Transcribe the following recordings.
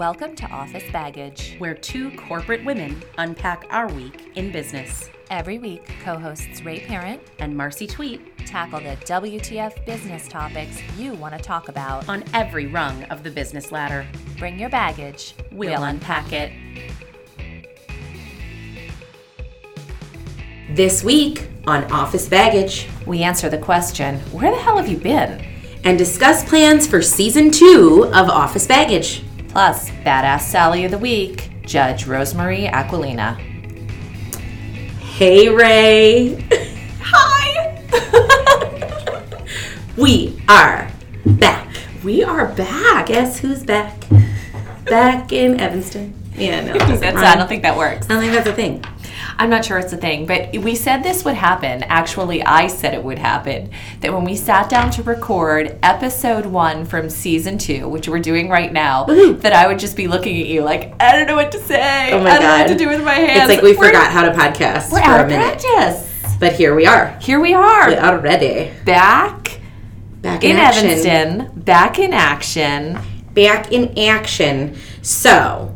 Welcome to Office Baggage. where two corporate women unpack our week in business. Every week, co hosts Ray Parent And Marcy Tweet tackle the WTF business topics you want to talk about. on every rung of the business ladder. Bring your baggage, We'll unpack it. This week on Office Baggage We answer the question Where the hell have you been? and discuss plans for season two of Office Baggage. Plus, Badass Sally of the Week, Judge Rosemarie Aquilina. Hey, Ray. Hi. we are back. We are back. Guess who's back? Back in Evanston. Yeah, no. That's, I don't think that works. I don't think that's a thing. I'm not sure it's a thing, but we said this would happen. Actually, I said it would happen. That when we sat down to record episode one from season two, which we're doing right now, mm-hmm. that I would just be looking at you like, I don't know what to say. Oh my I don't know what God. to do with my hands. It's like we We're- forgot how to podcast We're for out a of minute. practice. But here we are. Here we are, We're Already. back Back in action. Evanston, back in action. back in action. So,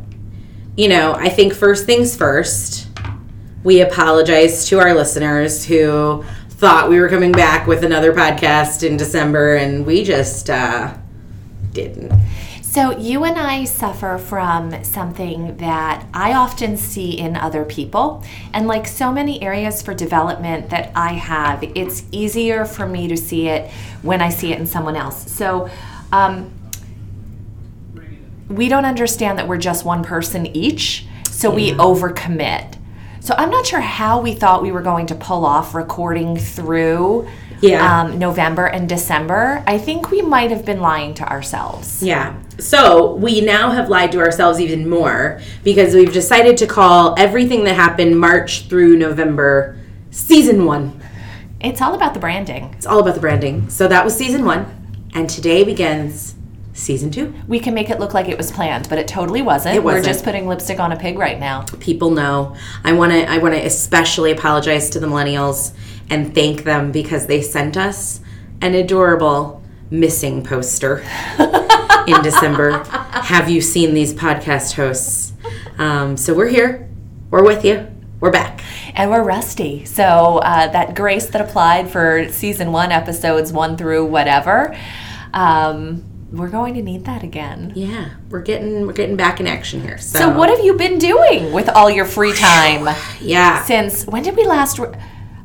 you know, I think first things first, we apologize to our listeners who thought we were coming back with another podcast in December and we just uh didn't. So, you and I suffer from something that I often see in other people. And like so many areas for development that I have, it's easier for me to see it when I see it in someone else. So, um, we don't understand that we're just one person each. So, we overcommit. So, I'm not sure how we thought we were going to pull off recording through. Yeah. Um, November and December, I think we might have been lying to ourselves. Yeah. So, we now have lied to ourselves even more because we've decided to call everything that happened March through November season 1. It's all about the branding. It's all about the branding. So, that was season 1 and today begins season 2. We can make it look like it was planned, but it totally wasn't. It We're just putting lipstick on a pig right now. people know. I want to I want to especially apologize to the millennials and thank them because they sent us an adorable missing poster in December. Have you seen these podcast hosts? Um, so we're here. We're with you. We're back. And we're rusty. So uh, that grace that applied for season one, episodes one through whatever, um, we're going to need that again. Yeah, we're getting we're getting back in action here. So, So, what have you been doing with all your free time Yeah. since when did we last? Re-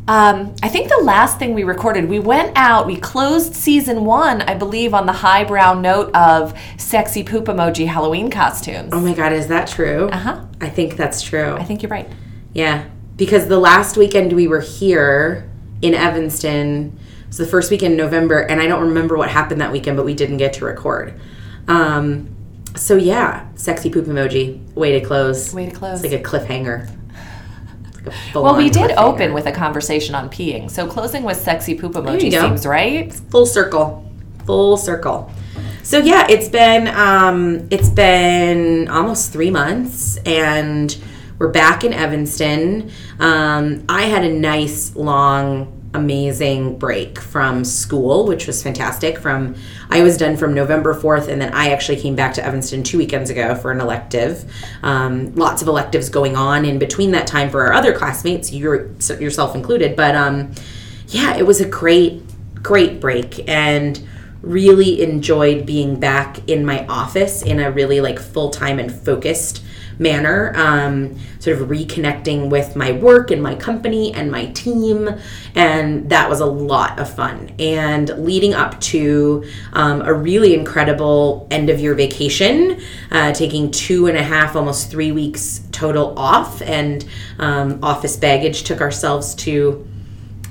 um, I think the last thing we recorded, we went out, we closed season one, I believe, on the highbrow note of sexy poop emoji Halloween costumes. Oh my god, is that true? Uh huh. I think that's true. I think you're right. Yeah, because the last weekend we were here in Evanston was the first weekend in November, and I don't remember what happened that weekend, but we didn't get to record. Um, so yeah, sexy poop emoji. Way to close. Way to close. It's like a cliffhanger. Like a Well, we did open with a conversation on peeing, so closing with sexy poop emoji seems right. full circle full circle so yeah it's been um it's been almost three months and we're back in evanston um i had a nice long amazing break from school which was fantastic. From i was done from november 4th and then i actually came back to evanston two weekends ago for an elective. Um, lots of electives going on in between that time for our other classmates your, yourself included but um yeah it was a great great break and really enjoyed being back in my office in a really like full-time and focused manner um, sort of reconnecting with my work and my company and my team and that was a lot of fun and leading up to um, a really incredible end of year vacation uh, taking two and a half almost three weeks total off and um, office baggage took ourselves to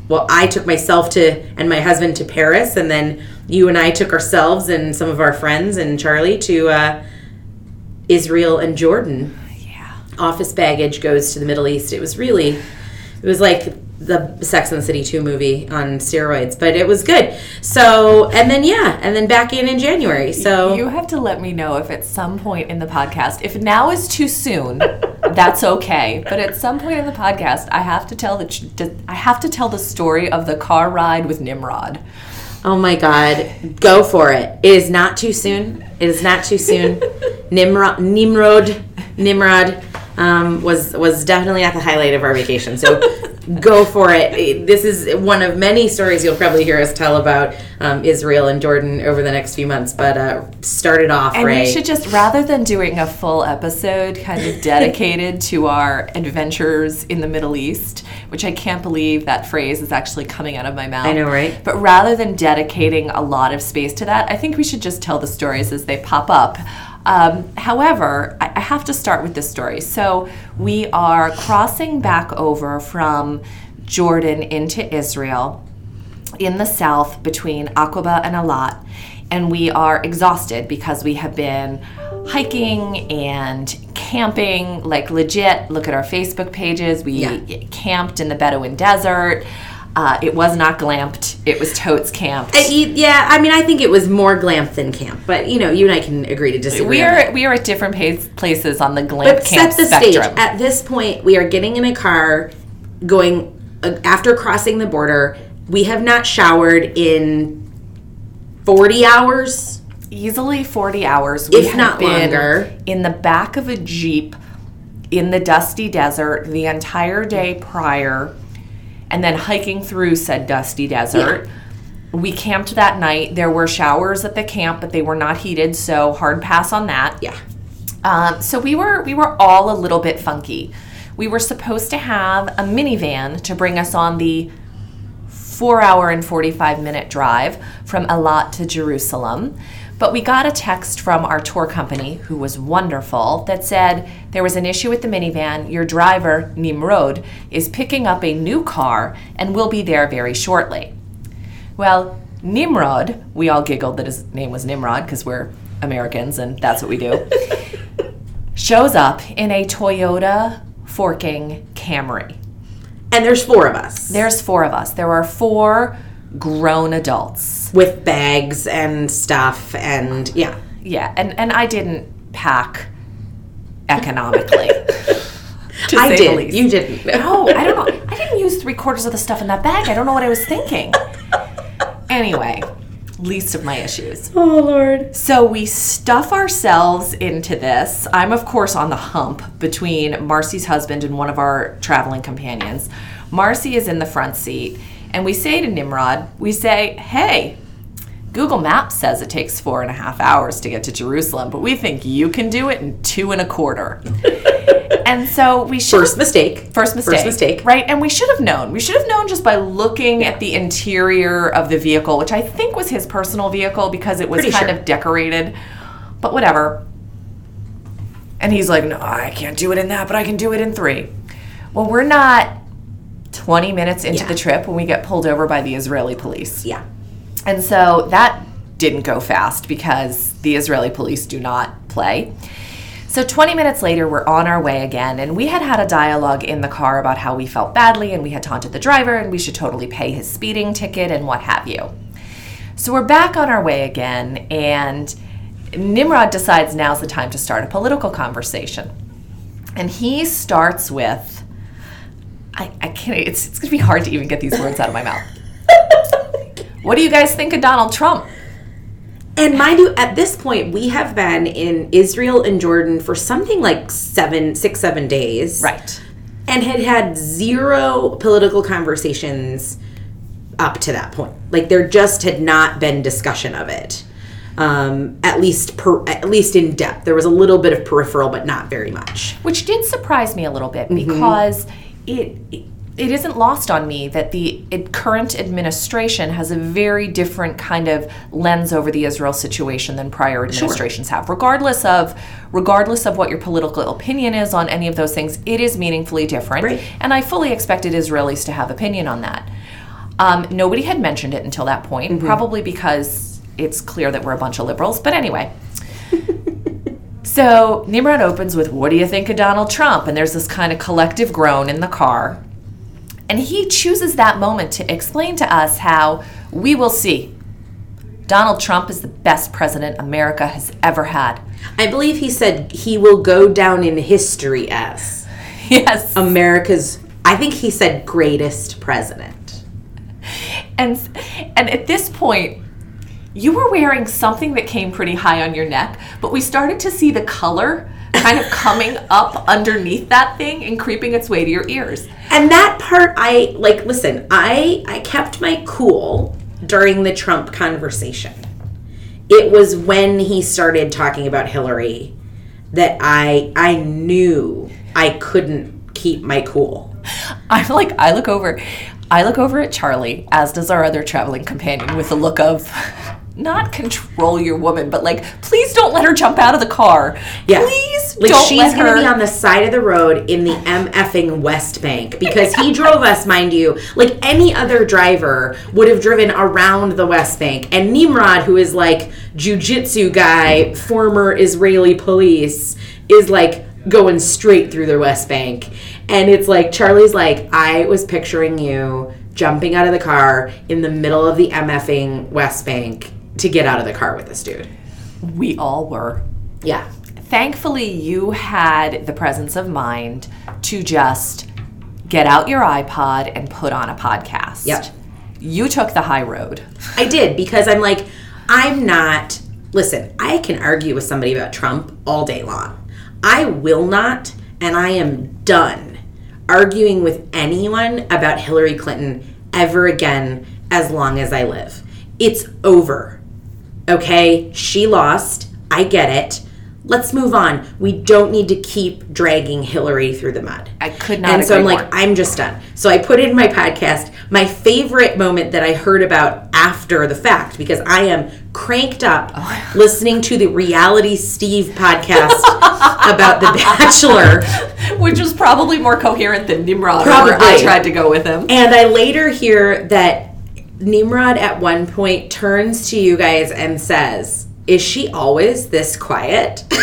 well, I took myself to and my husband to Paris, and then you and I took ourselves and some of our friends and Charlie to uh, Israel and Jordan. Office baggage goes to the Middle East. It was really, it was like the Sex and the City 2 movie on steroids, but it was good. So, and then, yeah, and then back in in January. So, You have to let me know if at some point in the podcast, if now is too soon, that's okay. But at some point in the podcast, I have to tell the I have to tell the story of the car ride with Nimrod. Oh my God, go for it. It is not too soon. It is not too soon. Nimrod, Nimrod, Nimrod um, was was definitely not the highlight of our vacation. So go for it. This is one of many stories you'll probably hear us tell about um, Israel and Jordan over the next few months. But uh, started off, And Ray. we should just, rather than doing a full episode kind of dedicated to our adventures in the Middle East, which I can't believe that phrase is actually coming out of my mouth. I know, right? But rather than dedicating a lot of space to that, I think we should just tell the stories as they pop up. Um, however, I, I have to start with this story. So we are crossing back over from Jordan into Israel in the south between Aqaba and Eilat, and we are exhausted because we have been hiking and camping, like legit. Look at our Facebook pages. We Yeah. camped in the Bedouin desert. Uh, it was not glamped. It was totes camped. Uh, Yeah, I mean, I think it was more glamp than camp, but you know, you and I can agree to disagree. we are we are at different pace, places on the glamp But camp set the spectrum. stage. At this point, we are getting in a car, going uh, after crossing the border. We have not showered in forty hours. easily 40 hours. If have not been longer. In the back of a Jeep in the dusty desert the entire day prior, and then hiking through said dusty desert. We camped that night. There were showers at the camp, but they were not heated, so hard pass on that. Yeah. Um, so we were we were all a little bit funky. We were supposed to have a minivan to bring us on the four hour and 45 minute drive from Eilat to Jerusalem. But we got a text from our tour company, who was wonderful, that said there was an issue with the minivan. Your driver, Nimrod, is picking up a new car and will be there very shortly. Well, Nimrod, we all giggled that his name was Nimrod because we're Americans and that's what we do, shows up in a Toyota forking Camry. And there's four of us There's four of us. There are four grown adults. with bags and stuff, and yeah. Yeah, and, and I didn't pack economically. to I did. least. You didn't. No, I don't know. I didn't use three quarters of the stuff in that bag. I don't know what I was thinking. Anyway, least of my issues. Oh Lord. So we stuff ourselves into this. I'm, of course, on the hump between Marcy's husband and one of our traveling companions. Marcy is in the front seat, and we say to Nimrod, we say, hey, Google Maps says it takes four and a half hours to get to Jerusalem, but we think you can do it in two and a quarter. and so we should First mistake. First mistake. First mistake. Right. And we should have known. We should have known just by looking at the interior of the vehicle, which I think was his personal vehicle because it was Pretty kind sure. of decorated. But whatever. And he's like, no, I can't do it in that, but I can do it in three. Well, we're not 20 minutes into Yeah. the trip when we get pulled over by the Israeli police. Yeah. And so that didn't go fast because the Israeli police do not play. So 20 minutes later, we're on our way again, and we had had a dialogue in the car about how we felt badly and we had taunted the driver and we should totally pay his speeding ticket and what have you. So we're back on our way again, and Nimrod decides now's the time to start a political conversation. And he starts with, I, I can't, it's, it's gonna be hard to even get these words out of my mouth. What do you guys think of Donald Trump? And mind you, at this point, we have been in Israel and Jordan for something like seven, six, seven days. Right. And had had zero political conversations up to that point. Like there just had not been discussion of it. Um, at least per, at least in depth. There was a little bit of peripheral, but not very much. Which did surprise me a little bit because it, it it isn't lost on me that the current administration has a very different kind of lens over the Israel situation than prior administrations have. Regardless of regardless of what your political opinion is on any of those things, it is meaningfully different. Right. And I fully expected Israelis to have opinion on that. Um, nobody had mentioned it until that point, probably because it's clear that we're a bunch of liberals. But anyway. So Nimrod opens with, What do you think of Donald Trump? And there's this kind of collective groan in the car. And he chooses that moment to explain to us how we will see. Donald Trump is the best president America has ever had. I believe he said he will go down in history as Yes. America's. I think he said greatest president. and and at this point you were wearing something that came pretty high on your neck, but we started to see the color kind of coming up underneath that thing and creeping its way to your ears. And that part I like listen, I I kept my cool during the Trump conversation. It was when he started talking about Hillary that I I knew I couldn't keep my cool. I'm like, I look over, I look over at Charlie, as does our other traveling companion, with a look of not control your woman, but like, please don't let her jump out of the car. Yeah. Please Like don't she's let gonna be on the side of the road in the MFing West Bank because he drove us, mind you, like any other driver would have driven around the West Bank. And Nimrod, who is like jujitsu guy, former Israeli police, is like going straight through the West Bank. And it's like Charlie's like, I was picturing you jumping out of the car in the middle of the MFing West Bank to get out of the car with this dude. we all were. Yeah. Thankfully, you had the presence of mind to just get out your iPod and put on a podcast. Yep. You took the high road. I did because I'm like, I'm not. Listen, I can argue with somebody about Trump all day long. I will not, and I am done arguing with anyone about Hillary Clinton ever again as long as I live. It's over. Okay? She lost. I get it. Let's move on. We don't need to keep dragging Hillary through the mud. I could not And so I'm like, more. I'm just done. So I put in my podcast my favorite moment that I heard about after the fact because I am cranked up Oh. listening to the reality Steve podcast about The Bachelor. Which was probably more coherent than Nimrod, Probably. I tried to go with him. And I later hear that Nimrod at one point turns to you guys and says, Is she always this quiet?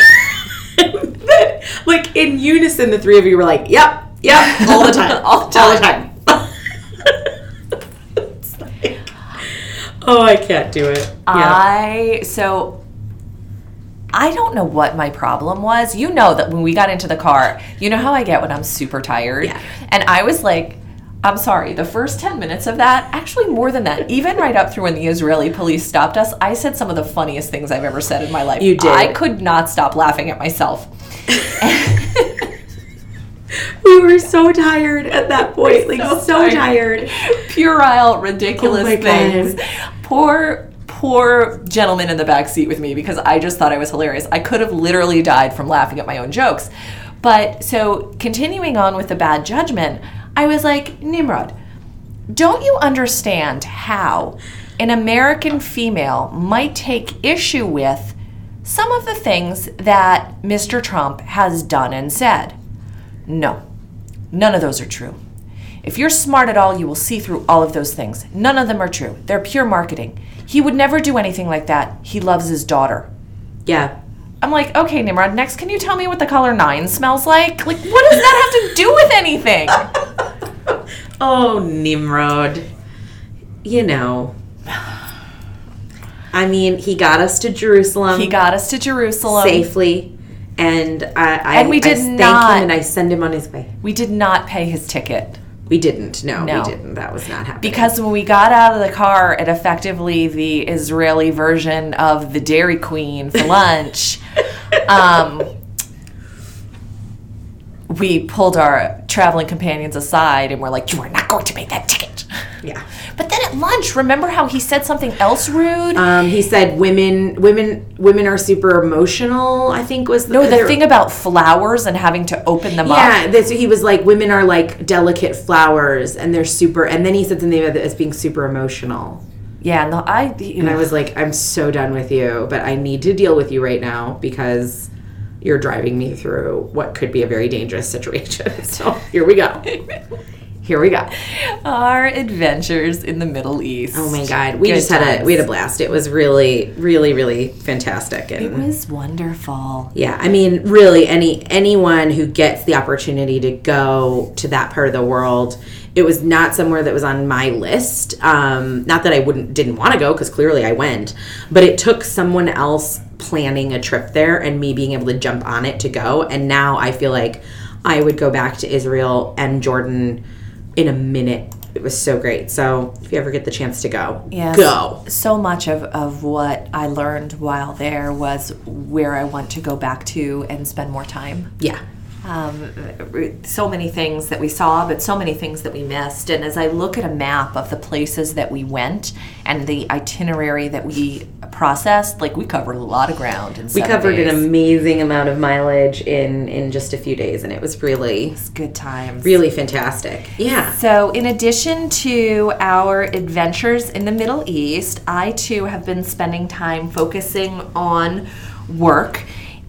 like in unison, the three of you were like, Yep, yep, all the time. All the All the time. Like, oh, I can't do it. I so I don't know what my problem was. You know that when we got into the car, you know how I get when I'm super tired. Yeah. And I was like, I'm sorry, the first 10 minutes of that, actually more than that, even right up through when the Israeli police stopped us, I said some of the funniest things I've ever said in my life. You did. I could not stop laughing at myself. we were so tired at that point. Like, So so, tired. puerile, ridiculous Oh things. God. Poor, poor gentleman in the back seat with me because I just thought I was hilarious. I could have literally died from laughing at my own jokes. But so continuing on with the bad judgment, I was like, Nimrod, don't you understand how an American female might take issue with some of the things that Mr. Trump has done and said? No, none of those are true. If you're smart at all, you will see through all of those things. None of them are true. They're pure marketing. He would never do anything like that. He loves his daughter. Yeah. I'm like, okay, Nimrod, next, can you tell me what the color nine smells like? Like, what does that have to do with anything? Oh, Nimrod. You know. I mean, he got us to Jerusalem He got us to Jerusalem. safely, and I, I And we I did thank not- him and I send him on his way. We did not pay his ticket. We didn't. No, No. we didn't. That was not happening. Because when we got out of the car at effectively the Israeli version of the Dairy Queen for lunch, um, we pulled our traveling companions aside and we're like, You are not going to make that ticket. yeah. But then at lunch, remember how he said something else rude? Um, he said women, women, women are super emotional. I think was the, no, the thing about flowers and having to open them up. Yeah, this, he was like, women are like delicate flowers, and they're super. And then he said something about it as being super emotional. Yeah, and the, I, And I was like, I'm so done with you, but I need to deal with you right now because you're driving me through what could be a very dangerous situation. So here we go. Here we go. our adventures in the Middle East. Oh my god, we Good just had a we had a blast. It was really, really, really fantastic. And It was wonderful. yeah, I mean, really, any anyone who gets the opportunity to go to that part of the world, it was not somewhere that was on my list. Um, not that I wouldn't didn't want to go because clearly I went, but it took someone else planning a trip there and me being able to jump on it to go. And now I feel like I would go back to Israel and Jordan in a minute it was so great. So if you ever get the chance to go, Yes. go. So much of, of what I learned while there was where I want to go back to and spend more time. Yeah. Um, so many things that we saw, but so many things that we missed. And as I look at a map of the places that we went and the itinerary that we processed, like we covered a lot of ground in We covered days. an amazing amount of mileage in in just a few days, and it was really good times. really fantastic. Yeah. So, in addition to our adventures in the Middle East, I too have been spending time focusing on work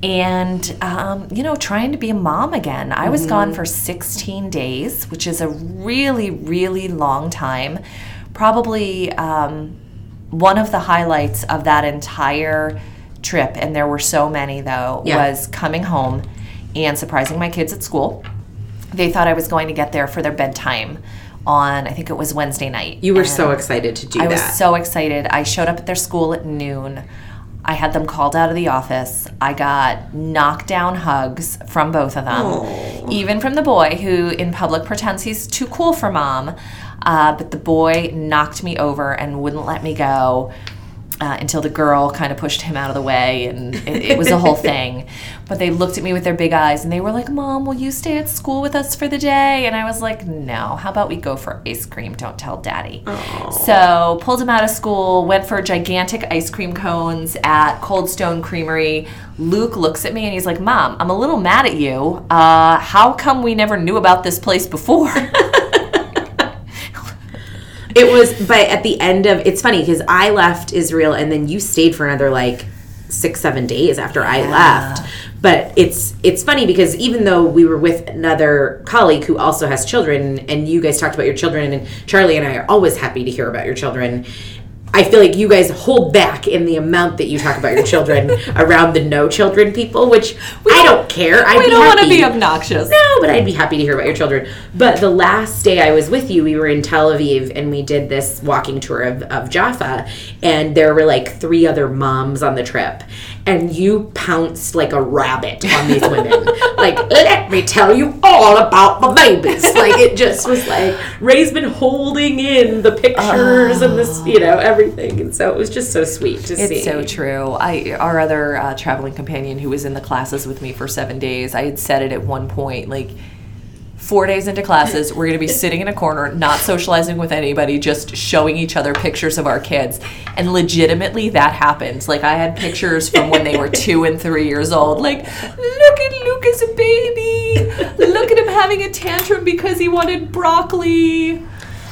and, um, you know, trying to be a mom again. I was gone for 16 days, which is a really, really long time. Probably um, one of the highlights of that entire trip, and there were so many though, Yeah. was coming home and surprising my kids at school they thought I was going to get there for their bedtime on I think it was Wednesday night. You were so excited to do I that. was so excited. I showed up at their school at noon. I had them called out of the office. I got knockdown hugs from both of them, even from the boy who in public pretends he's too cool for mom. Uh, but the boy knocked me over and wouldn't let me go uh, until the girl kind of pushed him out of the way, and it, it was a whole thing. But they looked at me with their big eyes and they were like, Mom, will you stay at school with us for the day? And I was like, No, how about we go for ice cream? Don't tell daddy. So pulled him out of school, went for gigantic ice cream cones at Cold Stone Creamery. Luke looks at me and he's like, Mom, I'm a little mad at you. Uh, how come we never knew about this place before? It was, but at the end of it's funny because I left Israel and then you stayed for another like six, seven days after I left. But it's it's funny because even though we were with another colleague who also has children, and you guys talked about your children, and Charlie and I are always happy to hear about your children. I feel like you guys hold back in the amount that you talk about your children around the no children people, which I don't care. I'd we don't want to be obnoxious. No, but I'd be happy to hear about your children. But the last day I was with you, we were in Tel Aviv and we did this walking tour of, of Jaffa. And there were like three other moms on the trip. And you pounced like a rabbit on these women. like, let me tell you all about the babies. Like, it just was like, Ray's been holding in the pictures and this, you know, everything. And so it was just so sweet to see. It's so true. I our other uh, traveling companion who was in the classes with me for seven days. I had said it at one point, like four days into classes, we're going to be sitting in a corner, not socializing with anybody, just showing each other pictures of our kids. And legitimately, that happened. Like I had pictures from when they were two and three years old. Like, look at Lucas, baby. Look at him having a tantrum because he wanted broccoli.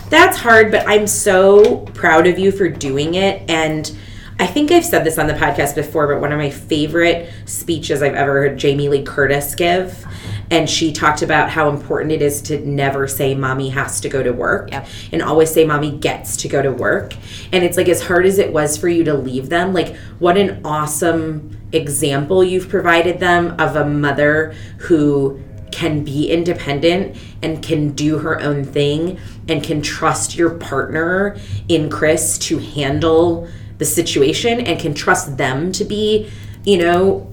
That's hard, but I'm so proud of you for doing it. And I think I've said this on the podcast before, but one of my favorite speeches I've ever heard Jamie Lee Curtis give. And she talked about how important it is to never say mommy has to go to work Yep. and always say mommy gets to go to work. And it's like as hard as it was for you to leave them, like what an awesome example you've provided them of a mother who can be independent and can do her own thing and can trust your partner in Chris to handle the situation and can trust them to be, you know,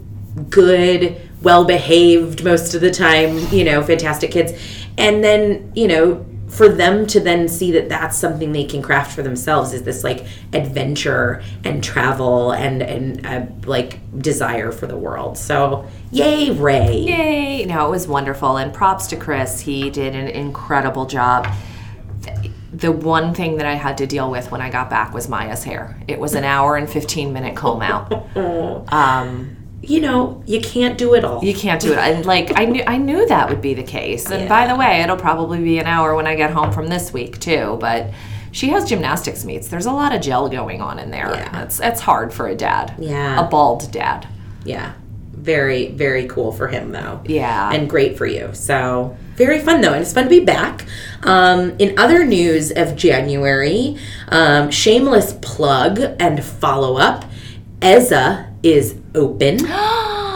good, well behaved most of the time, you know, fantastic kids. And then, you know, for them to then see that that's something they can craft for themselves is this like adventure and travel and and uh, like desire for the world. So, yay, Ray. Yay! No, it was wonderful. And props to Chris. He did an incredible job. The one thing that I had to deal with when I got back was Maya's hair. It was an hour and 15 minute comb out. Um, You know, you can't do it all. you can't do it. And like I knew I knew that would be the case. And by the way, it'll probably be an hour when I get home from this week too, but she has gymnastics meets. There's a lot of gel going on in there. Yeah. That's that's hard for a dad. Yeah. A bald dad. Yeah. Very, very cool for him, though. Yeah. And great for you. So, very fun, though. And it's fun to be back. Um, in other news of January, um, shameless plug and follow up Eza is open.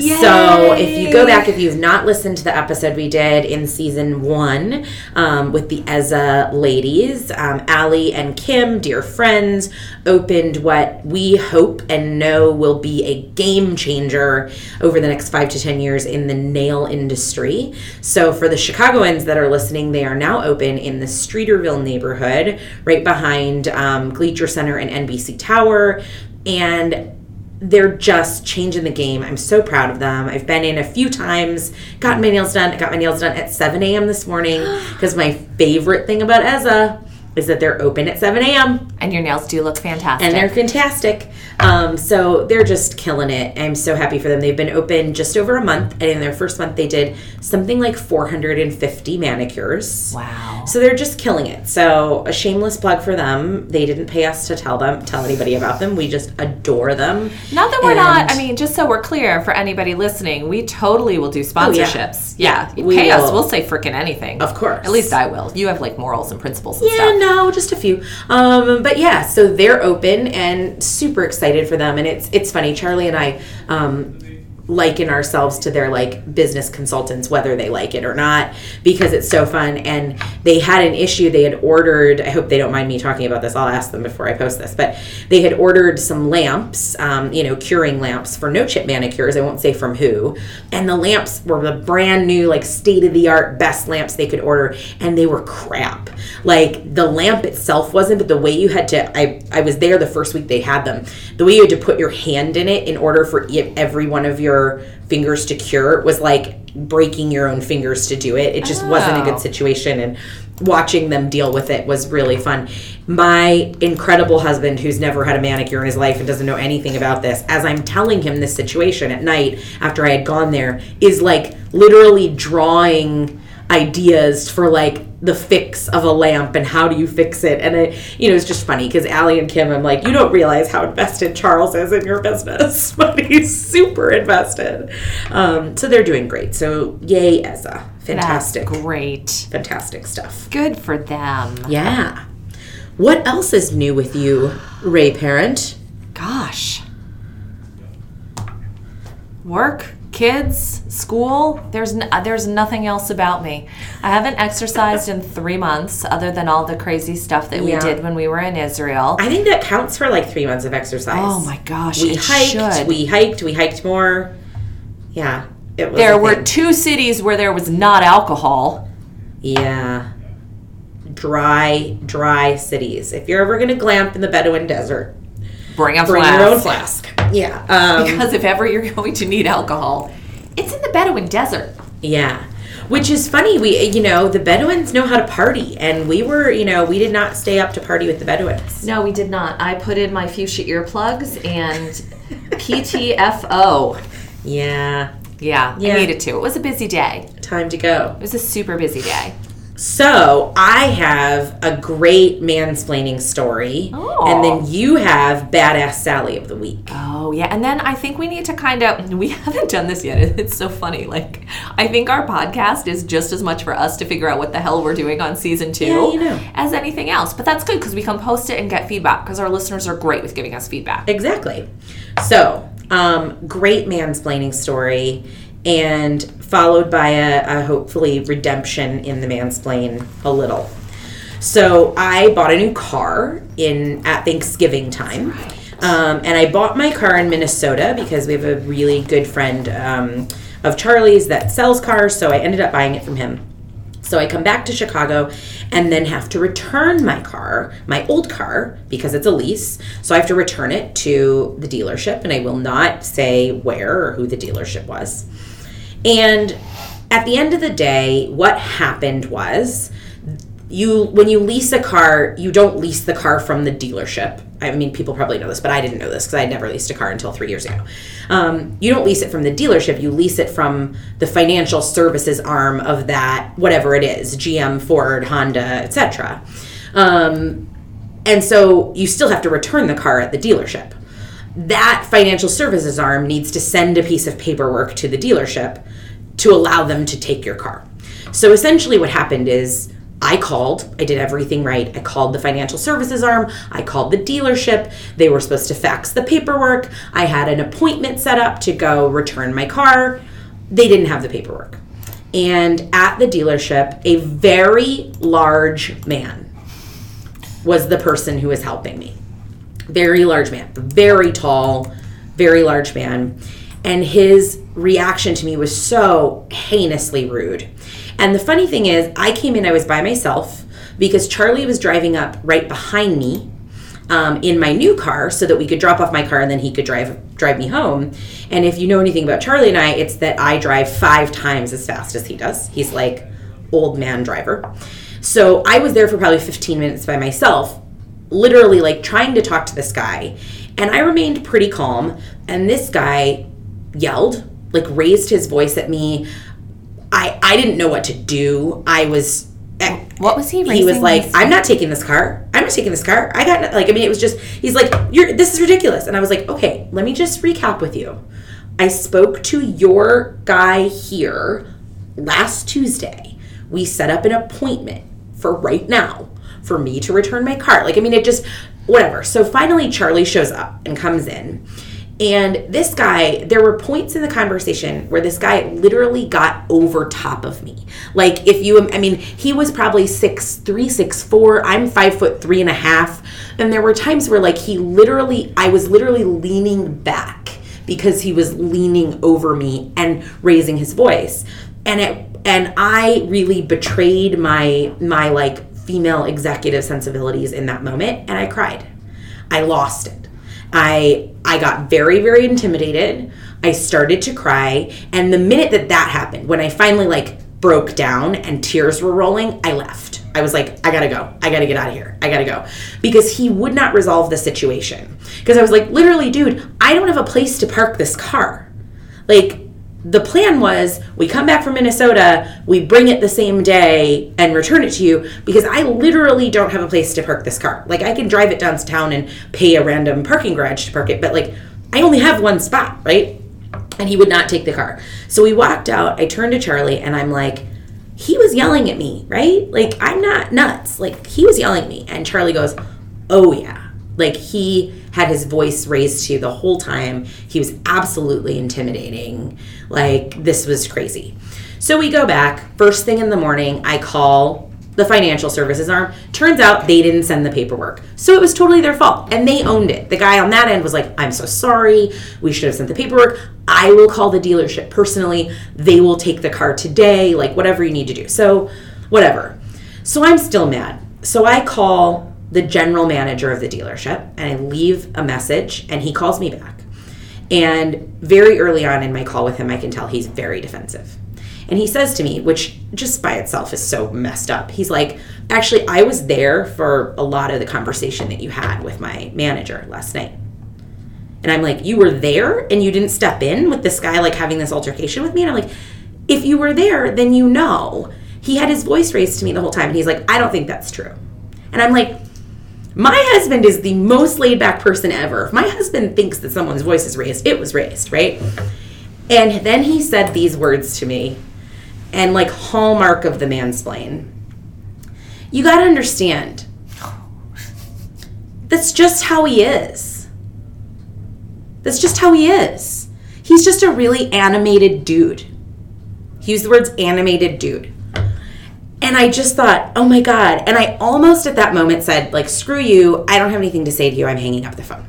So if you go back, if you've not listened to the episode we did in season one um, with the Eza ladies, um, Allie and Kim, dear friends, opened what we hope and know will be a game changer over the next five to 10 years in the nail industry. So for the Chicagoans that are listening, they are now open in the Streeterville neighborhood, right behind um, Gleacher Center and NBC Tower. And they're just changing the game. I'm so proud of them. I've been in a few times, gotten my nails done. I got my nails done at 7 a.m. this morning because my favorite thing about Eza is that they're open at 7 a.m. And your nails do look fantastic. and they're fantastic. Um, so they're just killing it. I'm so happy for them. They've been open just over a month, and in their first month, they did something like 450 manicures. wow. So they're just killing it. So a shameless plug for them. They didn't pay us to tell them, tell anybody about them. We just adore them. Not that we're not. I mean, just so we're clear for anybody listening, we totally will do sponsorships. yeah, Yeah, we pay us. will. We'll say freaking anything. Of course. At least I will. You have like morals and principles and Yeah, stuff. No, just a few. Um, but yeah, so they're open and super excited for them. And it's it's funny. Charlie and I um, liken ourselves to their like business consultants, whether they like it or not, because it's so fun. And they had an issue. They had ordered. I hope they don't mind me talking about this. I'll ask them before I post this. But they had ordered some lamps, um, you know, curing lamps for no chip manicures. I won't say from who. And the lamps were the brand new, like state of the art, best lamps they could order, and they were crap. Like the lamp itself wasn't, but the way you had to. I I was there the first week they had them. The way you had to put your hand in it in order for every one of your fingers to cure was like breaking your own fingers to do it. It just wasn't a Oh. good situation and watching them deal with it was really fun. My incredible husband who's never had a manicure in his life and doesn't know anything about this, as I'm telling him this situation at night after I had gone there is like literally drawing ideas for like the fix of a lamp and how do you fix it? And it you know it's just funny because Allie and Kim I'm like you don't realize how invested Charles is in your business but he's super invested. Um, so they're doing great. So yay Eza fantastic. That's great. fantastic stuff. Good for them. yeah. What else is new with you Ray parent? Gosh. Work, kids, school. There's n- there's nothing else about me. I haven't exercised in three months, other than all the crazy stuff that we did when we were in Israel. I think that counts for like three months of exercise oh my gosh! we hiked should. we hiked we hiked more yeah it was there were thing. two cities where there was not alcohol. Yeah. Dry, dry cities. If you're ever going to glamp in the Bedouin desert, Bring a bring flask. your own flask. Yeah. Um, Because if ever you're going to need alcohol, it's in the Bedouin desert. yeah. Which is funny. We, you know, the Bedouins know how to party, and we were, you know, we did not stay up to party with the Bedouins. No, we did not. I put in my fuchsia earplugs and PTFO. Yeah. Yeah, Yeah. I needed to. It was a busy day. Time to go. It was a super busy day. So I have a great mansplaining story, Oh. and then you have badass Sally of the week. Oh, yeah. And then I think we need to kind of, we haven't done this yet. It's so funny. Like, I think our podcast is just as much for us to figure out what the hell we're doing on season two Yeah, you know. as anything else. But that's good because we can post it and get feedback because our listeners are great with giving us feedback. Exactly. So, um, great mansplaining story, and followed by a, a hopefully redemption in the mansplain a little. So I bought a new car in at Thanksgiving time, um, and I bought my car in Minnesota because we have a really good friend um, of Charlie's that sells cars. So I ended up buying it from him. So I come back to Chicago and then have to return my car, my old car, because it's a lease. So I have to return it to the dealership, and I will not say where or who the dealership was. And at the end of the day, what happened was you when you lease a car, you don't lease the car from the dealership. I mean, people probably know this, but I didn't know this because I had never leased a car until three years ago. Um, you don't lease it from the dealership; you lease it from the financial services arm of that, whatever it is, GM, Ford, Honda, etc. Um, and so you still have to return the car at the dealership. That financial services arm needs to send a piece of paperwork to the dealership to allow them to take your car. So essentially, what happened is I called. I did everything right. I called the financial services arm. I called the dealership. They were supposed to fax the paperwork. I had an appointment set up to go return my car. They didn't have the paperwork. And at the dealership, a very large man was the person who was helping me. Very large man, very tall, very large man. And his reaction to me was so heinously rude. And the funny thing is, I came in, I was by myself because Charlie was driving up right behind me um, in my new car so that we could drop off my car and then he could drive drive me home. And if you know anything about Charlie and I, it's that I drive five times as fast as he does. He's like old man driver. So I was there for probably 15 minutes by myself, literally like trying to talk to this guy. And I remained pretty calm. And this guy yelled, like raised his voice at me. I I didn't know what to do. I was eh, What was he he was like, "I'm not taking this car. I'm not taking this car. I got no-" like. I mean, it was just. He's like, "You're. This is ridiculous." And I was like, "Okay, let me just recap with you. I spoke to your guy here last Tuesday. We set up an appointment for right now for me to return my car. Like, I mean, it just whatever. So finally, Charlie shows up and comes in." And this guy, there were points in the conversation where this guy literally got over top of me. Like, if you, I mean, he was probably six three, six four. I'm five foot three and a half. And there were times where, like, he literally, I was literally leaning back because he was leaning over me and raising his voice. And it, and I really betrayed my, my like female executive sensibilities in that moment. And I cried. I lost it. I I got very very intimidated. I started to cry, and the minute that that happened, when I finally like broke down and tears were rolling, I left. I was like, I gotta go. I gotta get out of here. I gotta go. Because he would not resolve the situation. Because I was like, literally, dude, I don't have a place to park this car. Like, the plan was we come back from Minnesota, we bring it the same day and return it to you because I literally don't have a place to park this car. Like I can drive it downtown and pay a random parking garage to park it, but like I only have one spot, right? And he would not take the car. So we walked out. I turned to Charlie and I'm like, he was yelling at me, right? Like I'm not nuts. Like he was yelling at me. And Charlie goes, Oh yeah. Like he had his voice raised to the whole time. He was absolutely intimidating. Like this was crazy. So we go back. First thing in the morning, I call the financial services arm. Turns out they didn't send the paperwork. So it was totally their fault. And they owned it. The guy on that end was like, I'm so sorry. We should have sent the paperwork. I will call the dealership personally. They will take the car today, like whatever you need to do. So, whatever. So I'm still mad. So I call the general manager of the dealership and I leave a message and he calls me back. And very early on in my call with him, I can tell he's very defensive. And he says to me, which just by itself is so messed up, he's like, Actually, I was there for a lot of the conversation that you had with my manager last night. And I'm like, You were there and you didn't step in with this guy like having this altercation with me? And I'm like, If you were there, then you know. He had his voice raised to me the whole time. And he's like, I don't think that's true. And I'm like, my husband is the most laid back person ever. If my husband thinks that someone's voice is raised, it was raised, right? And then he said these words to me, and like hallmark of the mansplain. You got to understand. That's just how he is. That's just how he is. He's just a really animated dude. He used the words animated dude. And I just thought, oh my God. And I almost at that moment said, like, screw you. I don't have anything to say to you. I'm hanging up the phone.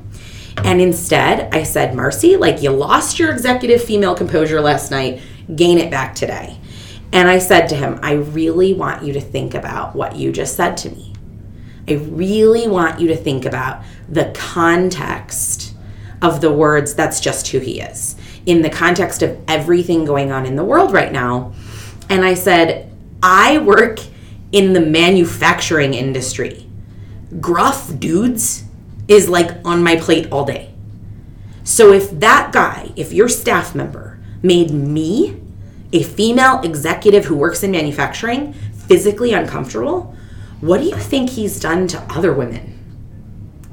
And instead, I said, Marcy, like, you lost your executive female composure last night. Gain it back today. And I said to him, I really want you to think about what you just said to me. I really want you to think about the context of the words, that's just who he is, in the context of everything going on in the world right now. And I said, I work in the manufacturing industry. Gruff dudes is like on my plate all day. So if that guy, if your staff member made me, a female executive who works in manufacturing, physically uncomfortable, what do you think he's done to other women?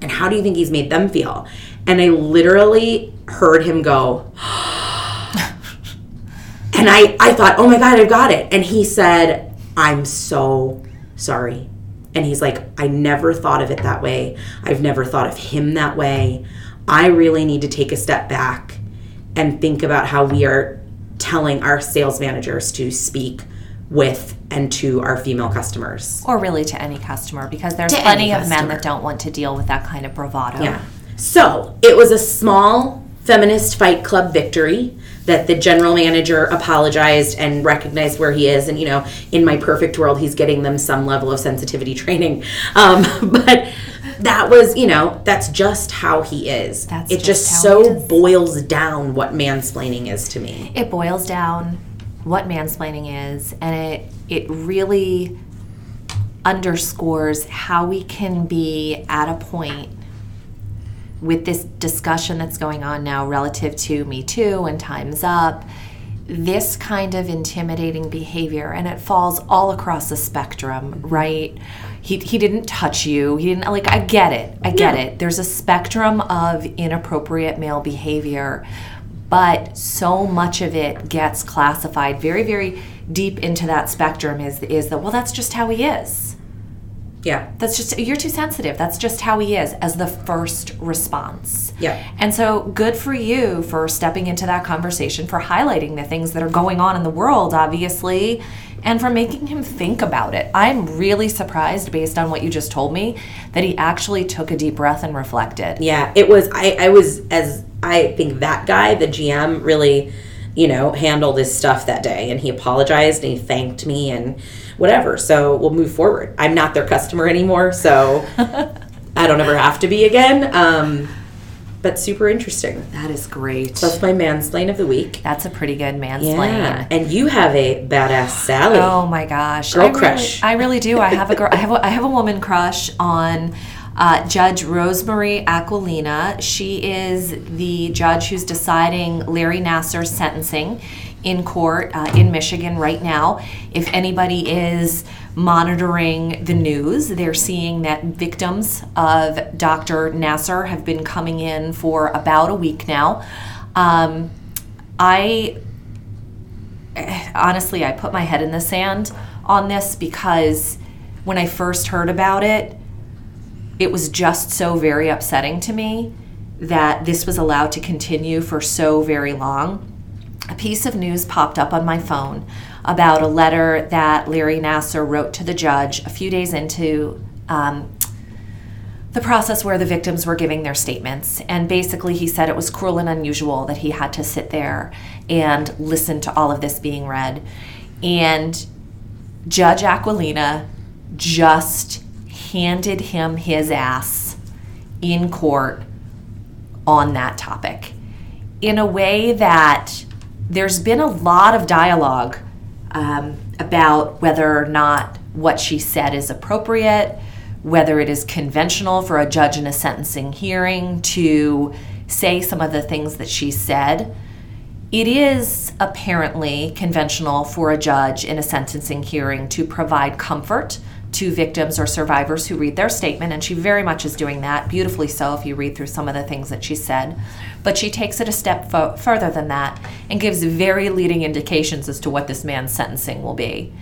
And how do you think he's made them feel? And I literally heard him go, and I, I thought, oh my God, I've got it. And he said, I'm so sorry. And he's like, I never thought of it that way. I've never thought of him that way. I really need to take a step back and think about how we are telling our sales managers to speak with and to our female customers. Or really to any customer, because there's To plenty of men that don't want to deal with that kind of bravado. Yeah. So it was a small feminist fight club victory that the general manager apologized and recognized where he is. And, you know, in my perfect world, he's getting them some level of sensitivity training. Um, but that was, you know, that's just how he is. That's it just just, so boils down what mansplaining is to me. It boils down what mansplaining is, and it it really underscores how we can be at a point with this discussion that's going on now relative to Me Too and Time's Up, this kind of intimidating behavior, and it falls all across the spectrum, right? He, he didn't touch you. He didn't, like, I get it. I get No. it. There's a spectrum of inappropriate male behavior, but so much of it gets classified very, very deep into that spectrum is, is that, well, that's just how he is. Yeah. That's just you're too sensitive. That's just how he is as the first response. Yeah. And so good for you for stepping into that conversation, for highlighting the things that are going on in the world, obviously, and for making him think about it. I'm really surprised based on what you just told me that he actually took a deep breath and reflected. Yeah, it was. I, I was as I think that guy, the GM, really, you know, handled his stuff that day, and he apologized and he thanked me and whatever. So we'll move forward. I'm not their customer anymore, so I don't ever have to be again. Um, but super interesting. That is great. That's my mansplain of the week. That's a pretty good mansplain. Yeah, and you have a badass Sally. Oh my gosh, Girl I really- crush. I really do. I have a girl. I have a, I have a woman crush on uh, Judge Rosemarie Aquilina. She is the judge who's deciding Larry Nassar's sentencing in court uh, in Michigan right now. If anybody is monitoring the news, they're seeing that victims of Dr. Nassar have been coming in for about a week now. Um, I honestly, I put my head in the sand on this because when I first heard about it, it was just so very upsetting to me that this was allowed to continue for so very long. A piece of news popped up on my phone about a letter that Larry Nassar wrote to the judge a few days into um, the process where the victims were giving their statements. And basically, he said it was cruel and unusual that he had to sit there and listen to all of this being read. And Judge Aquilina just handed him his ass in court on that topic in a way that there's been a lot of dialogue um, about whether or not what she said is appropriate, whether it is conventional for a judge in a sentencing hearing to say some of the things that she said. It is apparently conventional for a judge in a sentencing hearing to provide comfort to victims or survivors who read their statement, and she very much is doing that, beautifully so if you read through some of the things that she said. But she takes it a step fo- further than that and gives very leading indications as to what this man's sentencing will be.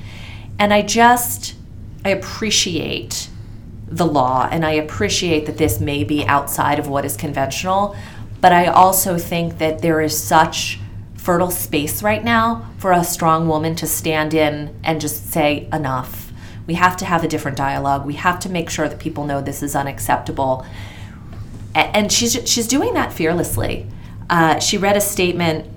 And I just, I appreciate the law and I appreciate that this may be outside of what is conventional, but I also think that there is such fertile space right now for a strong woman to stand in and just say enough. We have to have a different dialogue. We have to make sure that people know this is unacceptable. And she's she's doing that fearlessly. Uh, she read a statement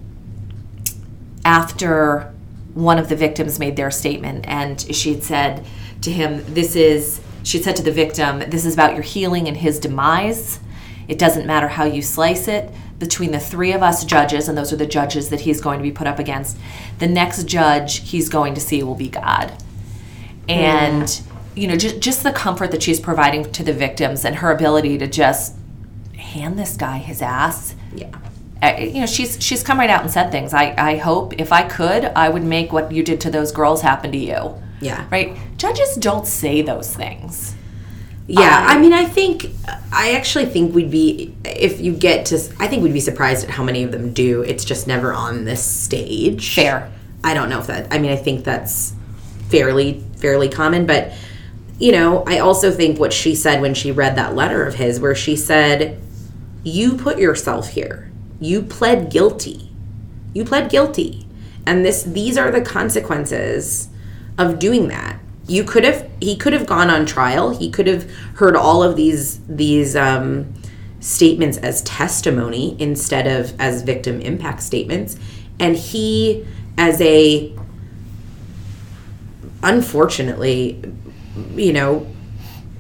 after one of the victims made their statement, and she had said to him, "This is." She said to the victim, "This is about your healing and his demise. It doesn't matter how you slice it. Between the three of us judges, and those are the judges that he's going to be put up against, the next judge he's going to see will be God." And you know, just just the comfort that she's providing to the victims and her ability to just hand this guy his ass Yeah. uh, you know she's she's come right out and said things i i hope if i could i would make what you did to those girls happen to you Yeah. right judges don't say those things Yeah, I- I mean, I think I actually think we'd be if you get to. I think we'd be surprised at how many of them do. It's just never on this stage. Fair. I don't know if that. I mean, I think that's fairly fairly common, but you know, I also think what she said when she read that letter of his, where she said, You put yourself here. You pled guilty. You pled guilty. And this these are the consequences of doing that. You could have he could have gone on trial. He could have heard all of these these um, statements as testimony instead of as victim impact statements. And he as a unfortunately, you know,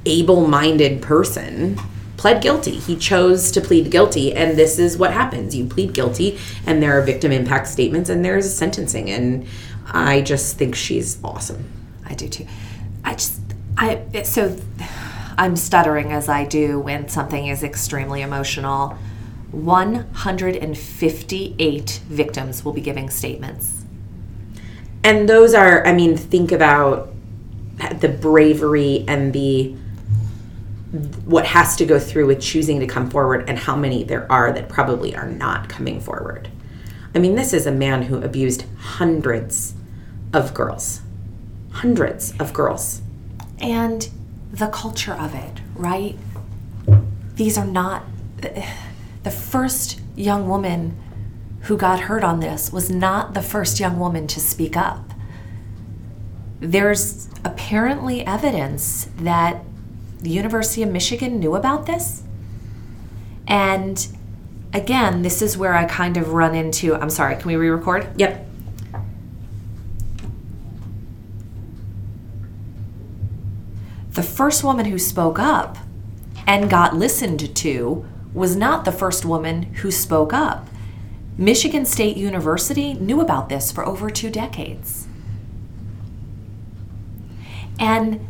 able minded person pled guilty. He chose to plead guilty, and this is what happens. You plead guilty, and there are victim impact statements, and there's sentencing. And I just think she's awesome. I do too. I just, I, so I'm stuttering as I do when something is extremely emotional. 158 victims will be giving statements. And those are, I mean, think about the bravery and the what has to go through with choosing to come forward and how many there are that probably are not coming forward. I mean, this is a man who abused hundreds of girls. Hundreds of girls. and the culture of it, right? These are not the first young woman who got hurt on this was not the first young woman to speak up. There's apparently evidence that the University of Michigan knew about this. And again, this is where I kind of run into I'm sorry, can we re record? Yep. the first woman who spoke up and got listened to was not the first woman who spoke up. Michigan State University knew about this for over two decades. And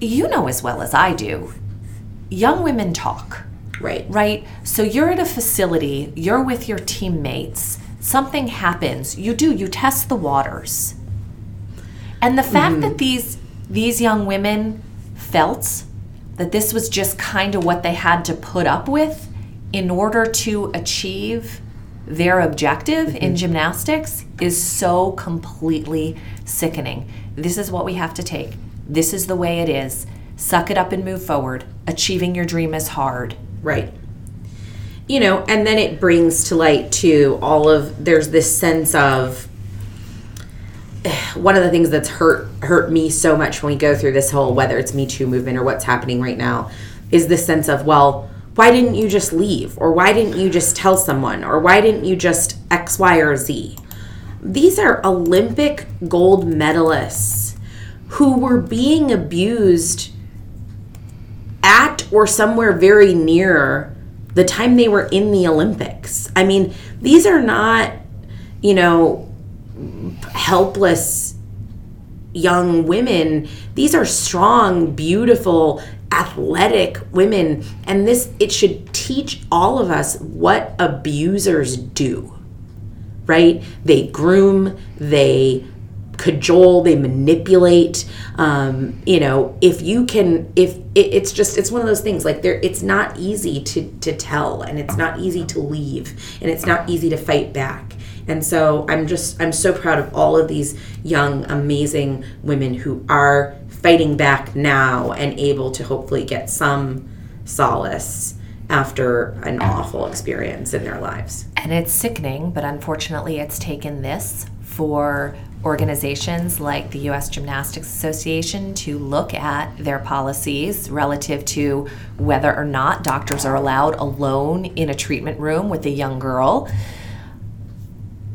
you know as well as I do, young women talk Right. right? So you're at a facility, you're with your teammates, something happens, you do, you test the waters. And the fact mm-hmm. that these these young women felt that this was just kind of what they had to put up with in order to achieve their objective in mm-hmm. gymnastics is so completely sickening. This is what we have to take. This is the way it is. Suck it up and move forward. Achieving your dream is hard. Right. You know, and then it brings to light too all of there's this sense of one of the things that's hurt hurt me so much when we go through this whole whether it's Me Too movement or what's happening right now is this sense of well, why didn't you just leave or why didn't you just tell someone or why didn't you just X, Y, or Z? These are Olympic gold medalists who were being abused at or somewhere very near the time they were in the Olympics. I mean, these are not, you know, helpless young women. These are strong, beautiful, athletic women. And this, it should teach all of us what abusers do, right? They groom, they cajole they manipulate um, you know if you can if it, it's just it's one of those things like there it's not easy to to tell and it's not easy to leave and it's not easy to fight back and so i'm just i'm so proud of all of these young amazing women who are fighting back now and able to hopefully get some solace after an awful experience in their lives And it's sickening, but unfortunately, it's taken this for organizations like the U.S. Gymnastics Association to look at their policies relative to whether or not doctors are allowed alone in a treatment room with a young girl.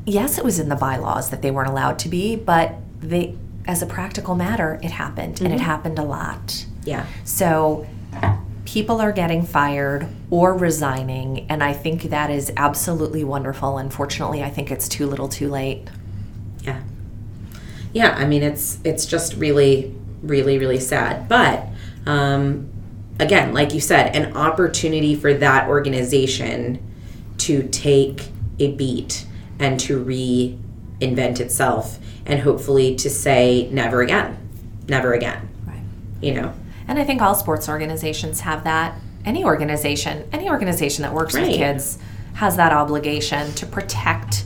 Yes, it was in the bylaws that they weren't allowed to be, but they, as a practical matter, it happened, and it happened a lot. yeah So people are getting fired or resigning, and I think that is absolutely wonderful. Unfortunately, I think it's too little too late. Yeah. Yeah, I mean it's it's just really really really sad. But um again, like you said, an opportunity for that organization to take a beat and to reinvent itself and hopefully to say never again. Never again. Right. You know. And I think all sports organizations have that. Any organization, any organization that works Right. with kids has that obligation to protect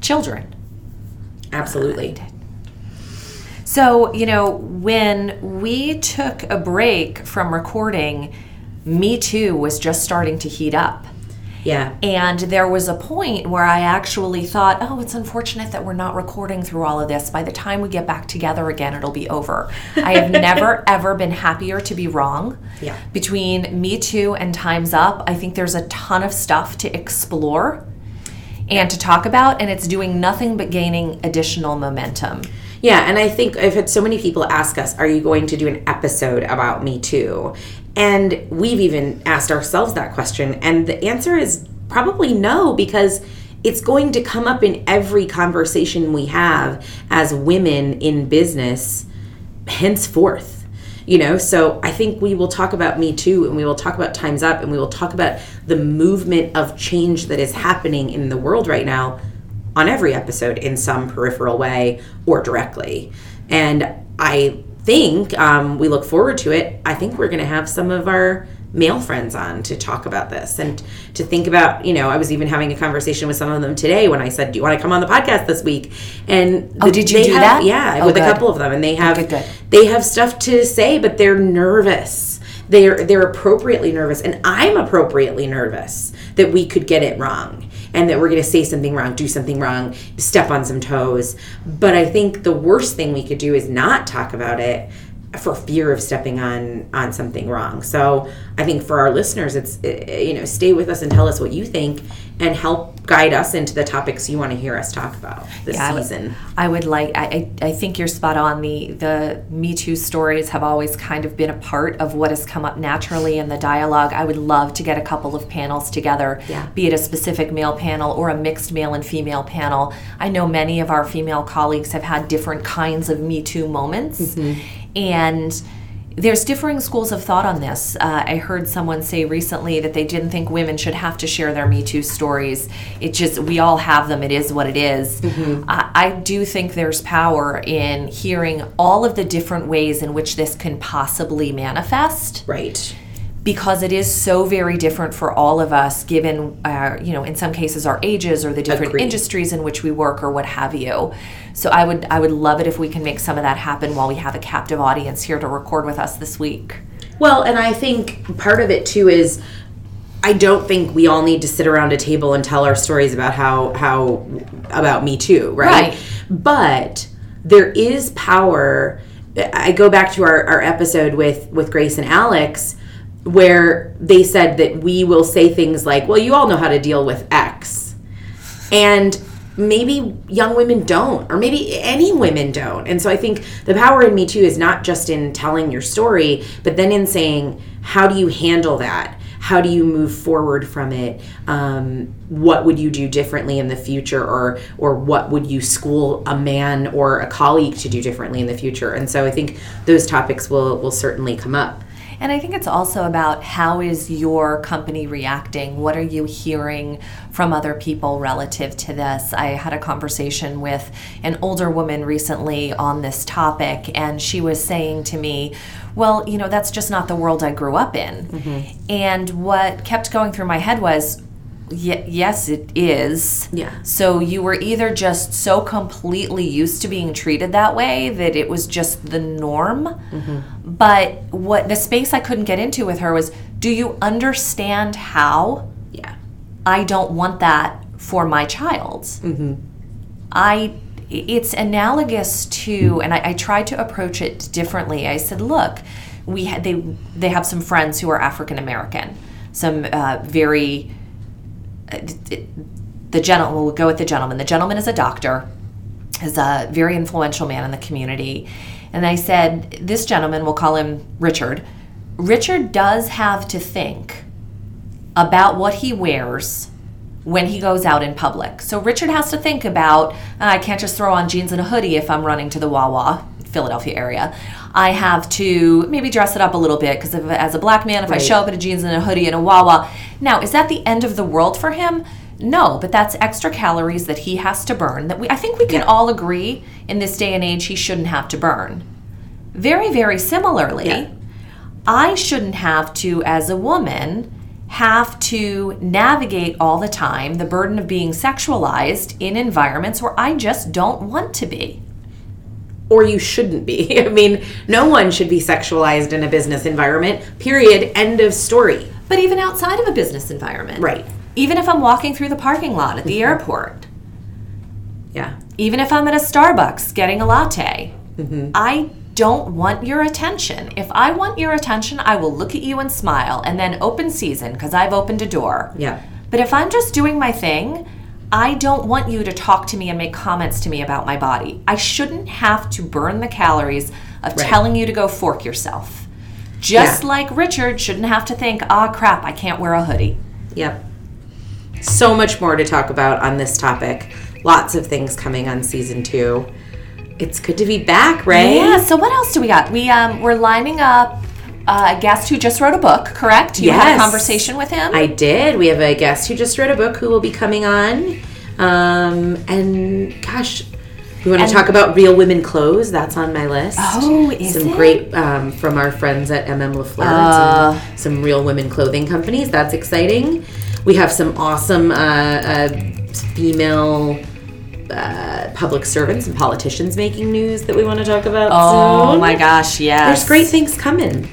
children. Absolutely. Uh, so, you know, when we took a break from recording, Me Too was just starting to heat up. Yeah. And there was a point where I actually thought, oh, it's unfortunate that we're not recording through all of this. By the time we get back together again, it'll be over. I have never, ever been happier to be wrong. Yeah. Between Me Too and Time's Up, I think there's a ton of stuff to explore and to talk about, and it's doing nothing but gaining additional momentum. Yeah, and I think I've had so many people ask us, are you going to do an episode about Me Too? And we've even asked ourselves that question. And the answer is probably no, because it's going to come up in every conversation we have as women in business henceforth. You know, so I think we will talk about Me Too and we will talk about Time's Up and we will talk about the movement of change that is happening in the world right now on every episode in some peripheral way or directly. And I think um, we look forward to it. I think we're going to have some of our male friends on to talk about this and to think about, you know, I was even having a conversation with some of them today when I said, "Do you want to come on the podcast this week?" And Oh, did you do have- that? Yeah, Oh, with good. a couple of them, and they have good, good. they have stuff to say, but they're nervous. They're they're appropriately nervous, and I'm appropriately nervous that we could get it wrong and that we're going to say something wrong, do something wrong, step on some toes. But I think the worst thing we could do is not talk about it for fear of stepping on on something wrong. So I think for our listeners, it's uh, you know stay with us and tell us what you think and help guide us into the topics you want to hear us talk about this Yeah, I would- season. I would like. I, I think you're spot on. The the Me Too stories have always kind of been a part of what has come up naturally in the dialogue. I would love to get a couple of panels together, Yeah. be it a specific male panel or a mixed male and female panel. I know many of our female colleagues have had different kinds of Me Too moments, and there's differing schools of thought on this. Uh, I heard someone say recently that they didn't think women should have to share their Me Too stories. It just, we all have them. It is what it is. I, I do think there's power in hearing all of the different ways in which this can possibly manifest Right. Because it is so very different for all of us given our you know in some cases our ages or the different Agreed. industries in which we work or what have you so i would i would love it if we can make some of that happen while we have a captive audience here to record with us this week Well, and I think part of it too is I don't think we all need to sit around a table and tell our stories about how how about me too, right? Right. But there is power. I go back to our, our episode with with Grace and Alex where they said that we will say things like, "Well, you all know how to deal with X." And maybe young women don't, or maybe any women don't. And so I think the power in Me Too is not just in telling your story, but then in saying, how do you handle that? How do you move forward from it? Um, what would you do differently in the future, or or what would you school a man or a colleague to do differently in the future? And so I think those topics will will certainly come up. And I think it's also about how is your company reacting? What are you hearing from other people relative to this? I had a conversation with an older woman recently on this topic, and she was saying to me, Well, you know, that's just not the world I grew up in. Mm-hmm. And what kept going through my head was, Ye- yes, it is. Yeah. So you were either just so completely used to being treated that way that it was just the norm. But what the space I couldn't get into with her was do you understand how Yeah. I don't want that for my child? Hmm. I it's analogous to and I, I tried to approach it differently. I said, look, we had they they have some friends who are African American, some uh, very the gentleman we'll go with the gentleman. The gentleman is a doctor, is a very influential man in the community. And I said, this gentleman, we'll call him Richard. Richard does have to think about what he wears when he goes out in public. So Richard has to think about "Ah, I can't just throw on jeans and a hoodie if I'm running to the Wawa, Philadelphia area. I have to maybe dress it up a little bit because as a black man, if I show up in a jeans and a hoodie and a Wawa, now is that the end of the world for him? No, but that's extra calories that he has to burn. That we, I think we can all agree in this day and age he shouldn't have to burn. Very, very similarly, Yeah. I shouldn't have to, as a woman, have to navigate all the time the burden of being sexualized in environments where I just don't want to be. Or you shouldn't be. I mean, no one should be sexualized in a business environment. Period. End of story. But even outside of a business environment. Right. Even if I'm walking through the parking lot at the airport, Yeah. even if I'm at a Starbucks getting a latte, mm-hmm. I don't want your attention. If I want your attention, I will look at you and smile and then open season because I've opened a door. Yeah. But if I'm just doing my thing, I don't want you to talk to me and make comments to me about my body. I shouldn't have to burn the calories of Right. telling you to go fork yourself. Just Yeah. like Richard shouldn't have to think, ah, crap, I can't wear a hoodie. Yep. So much more to talk about on this topic. Lots of things coming on season two. It's good to be back, Ray. Yeah. So what else do we got? We um we're lining up a guest who just wrote a book. Correct? You had a conversation with him. I did. We have a guest who just wrote a book who will be coming on. Um, and gosh, we want to talk about real women clothes. That's on my list. Oh, is some it? great um, from our friends at MM Lafleur. Uh. some, some real women clothing companies. That's exciting. We have some awesome uh, uh, female uh, public servants and politicians making news that we want to talk about. oh soon. my gosh, yes. There's great things coming.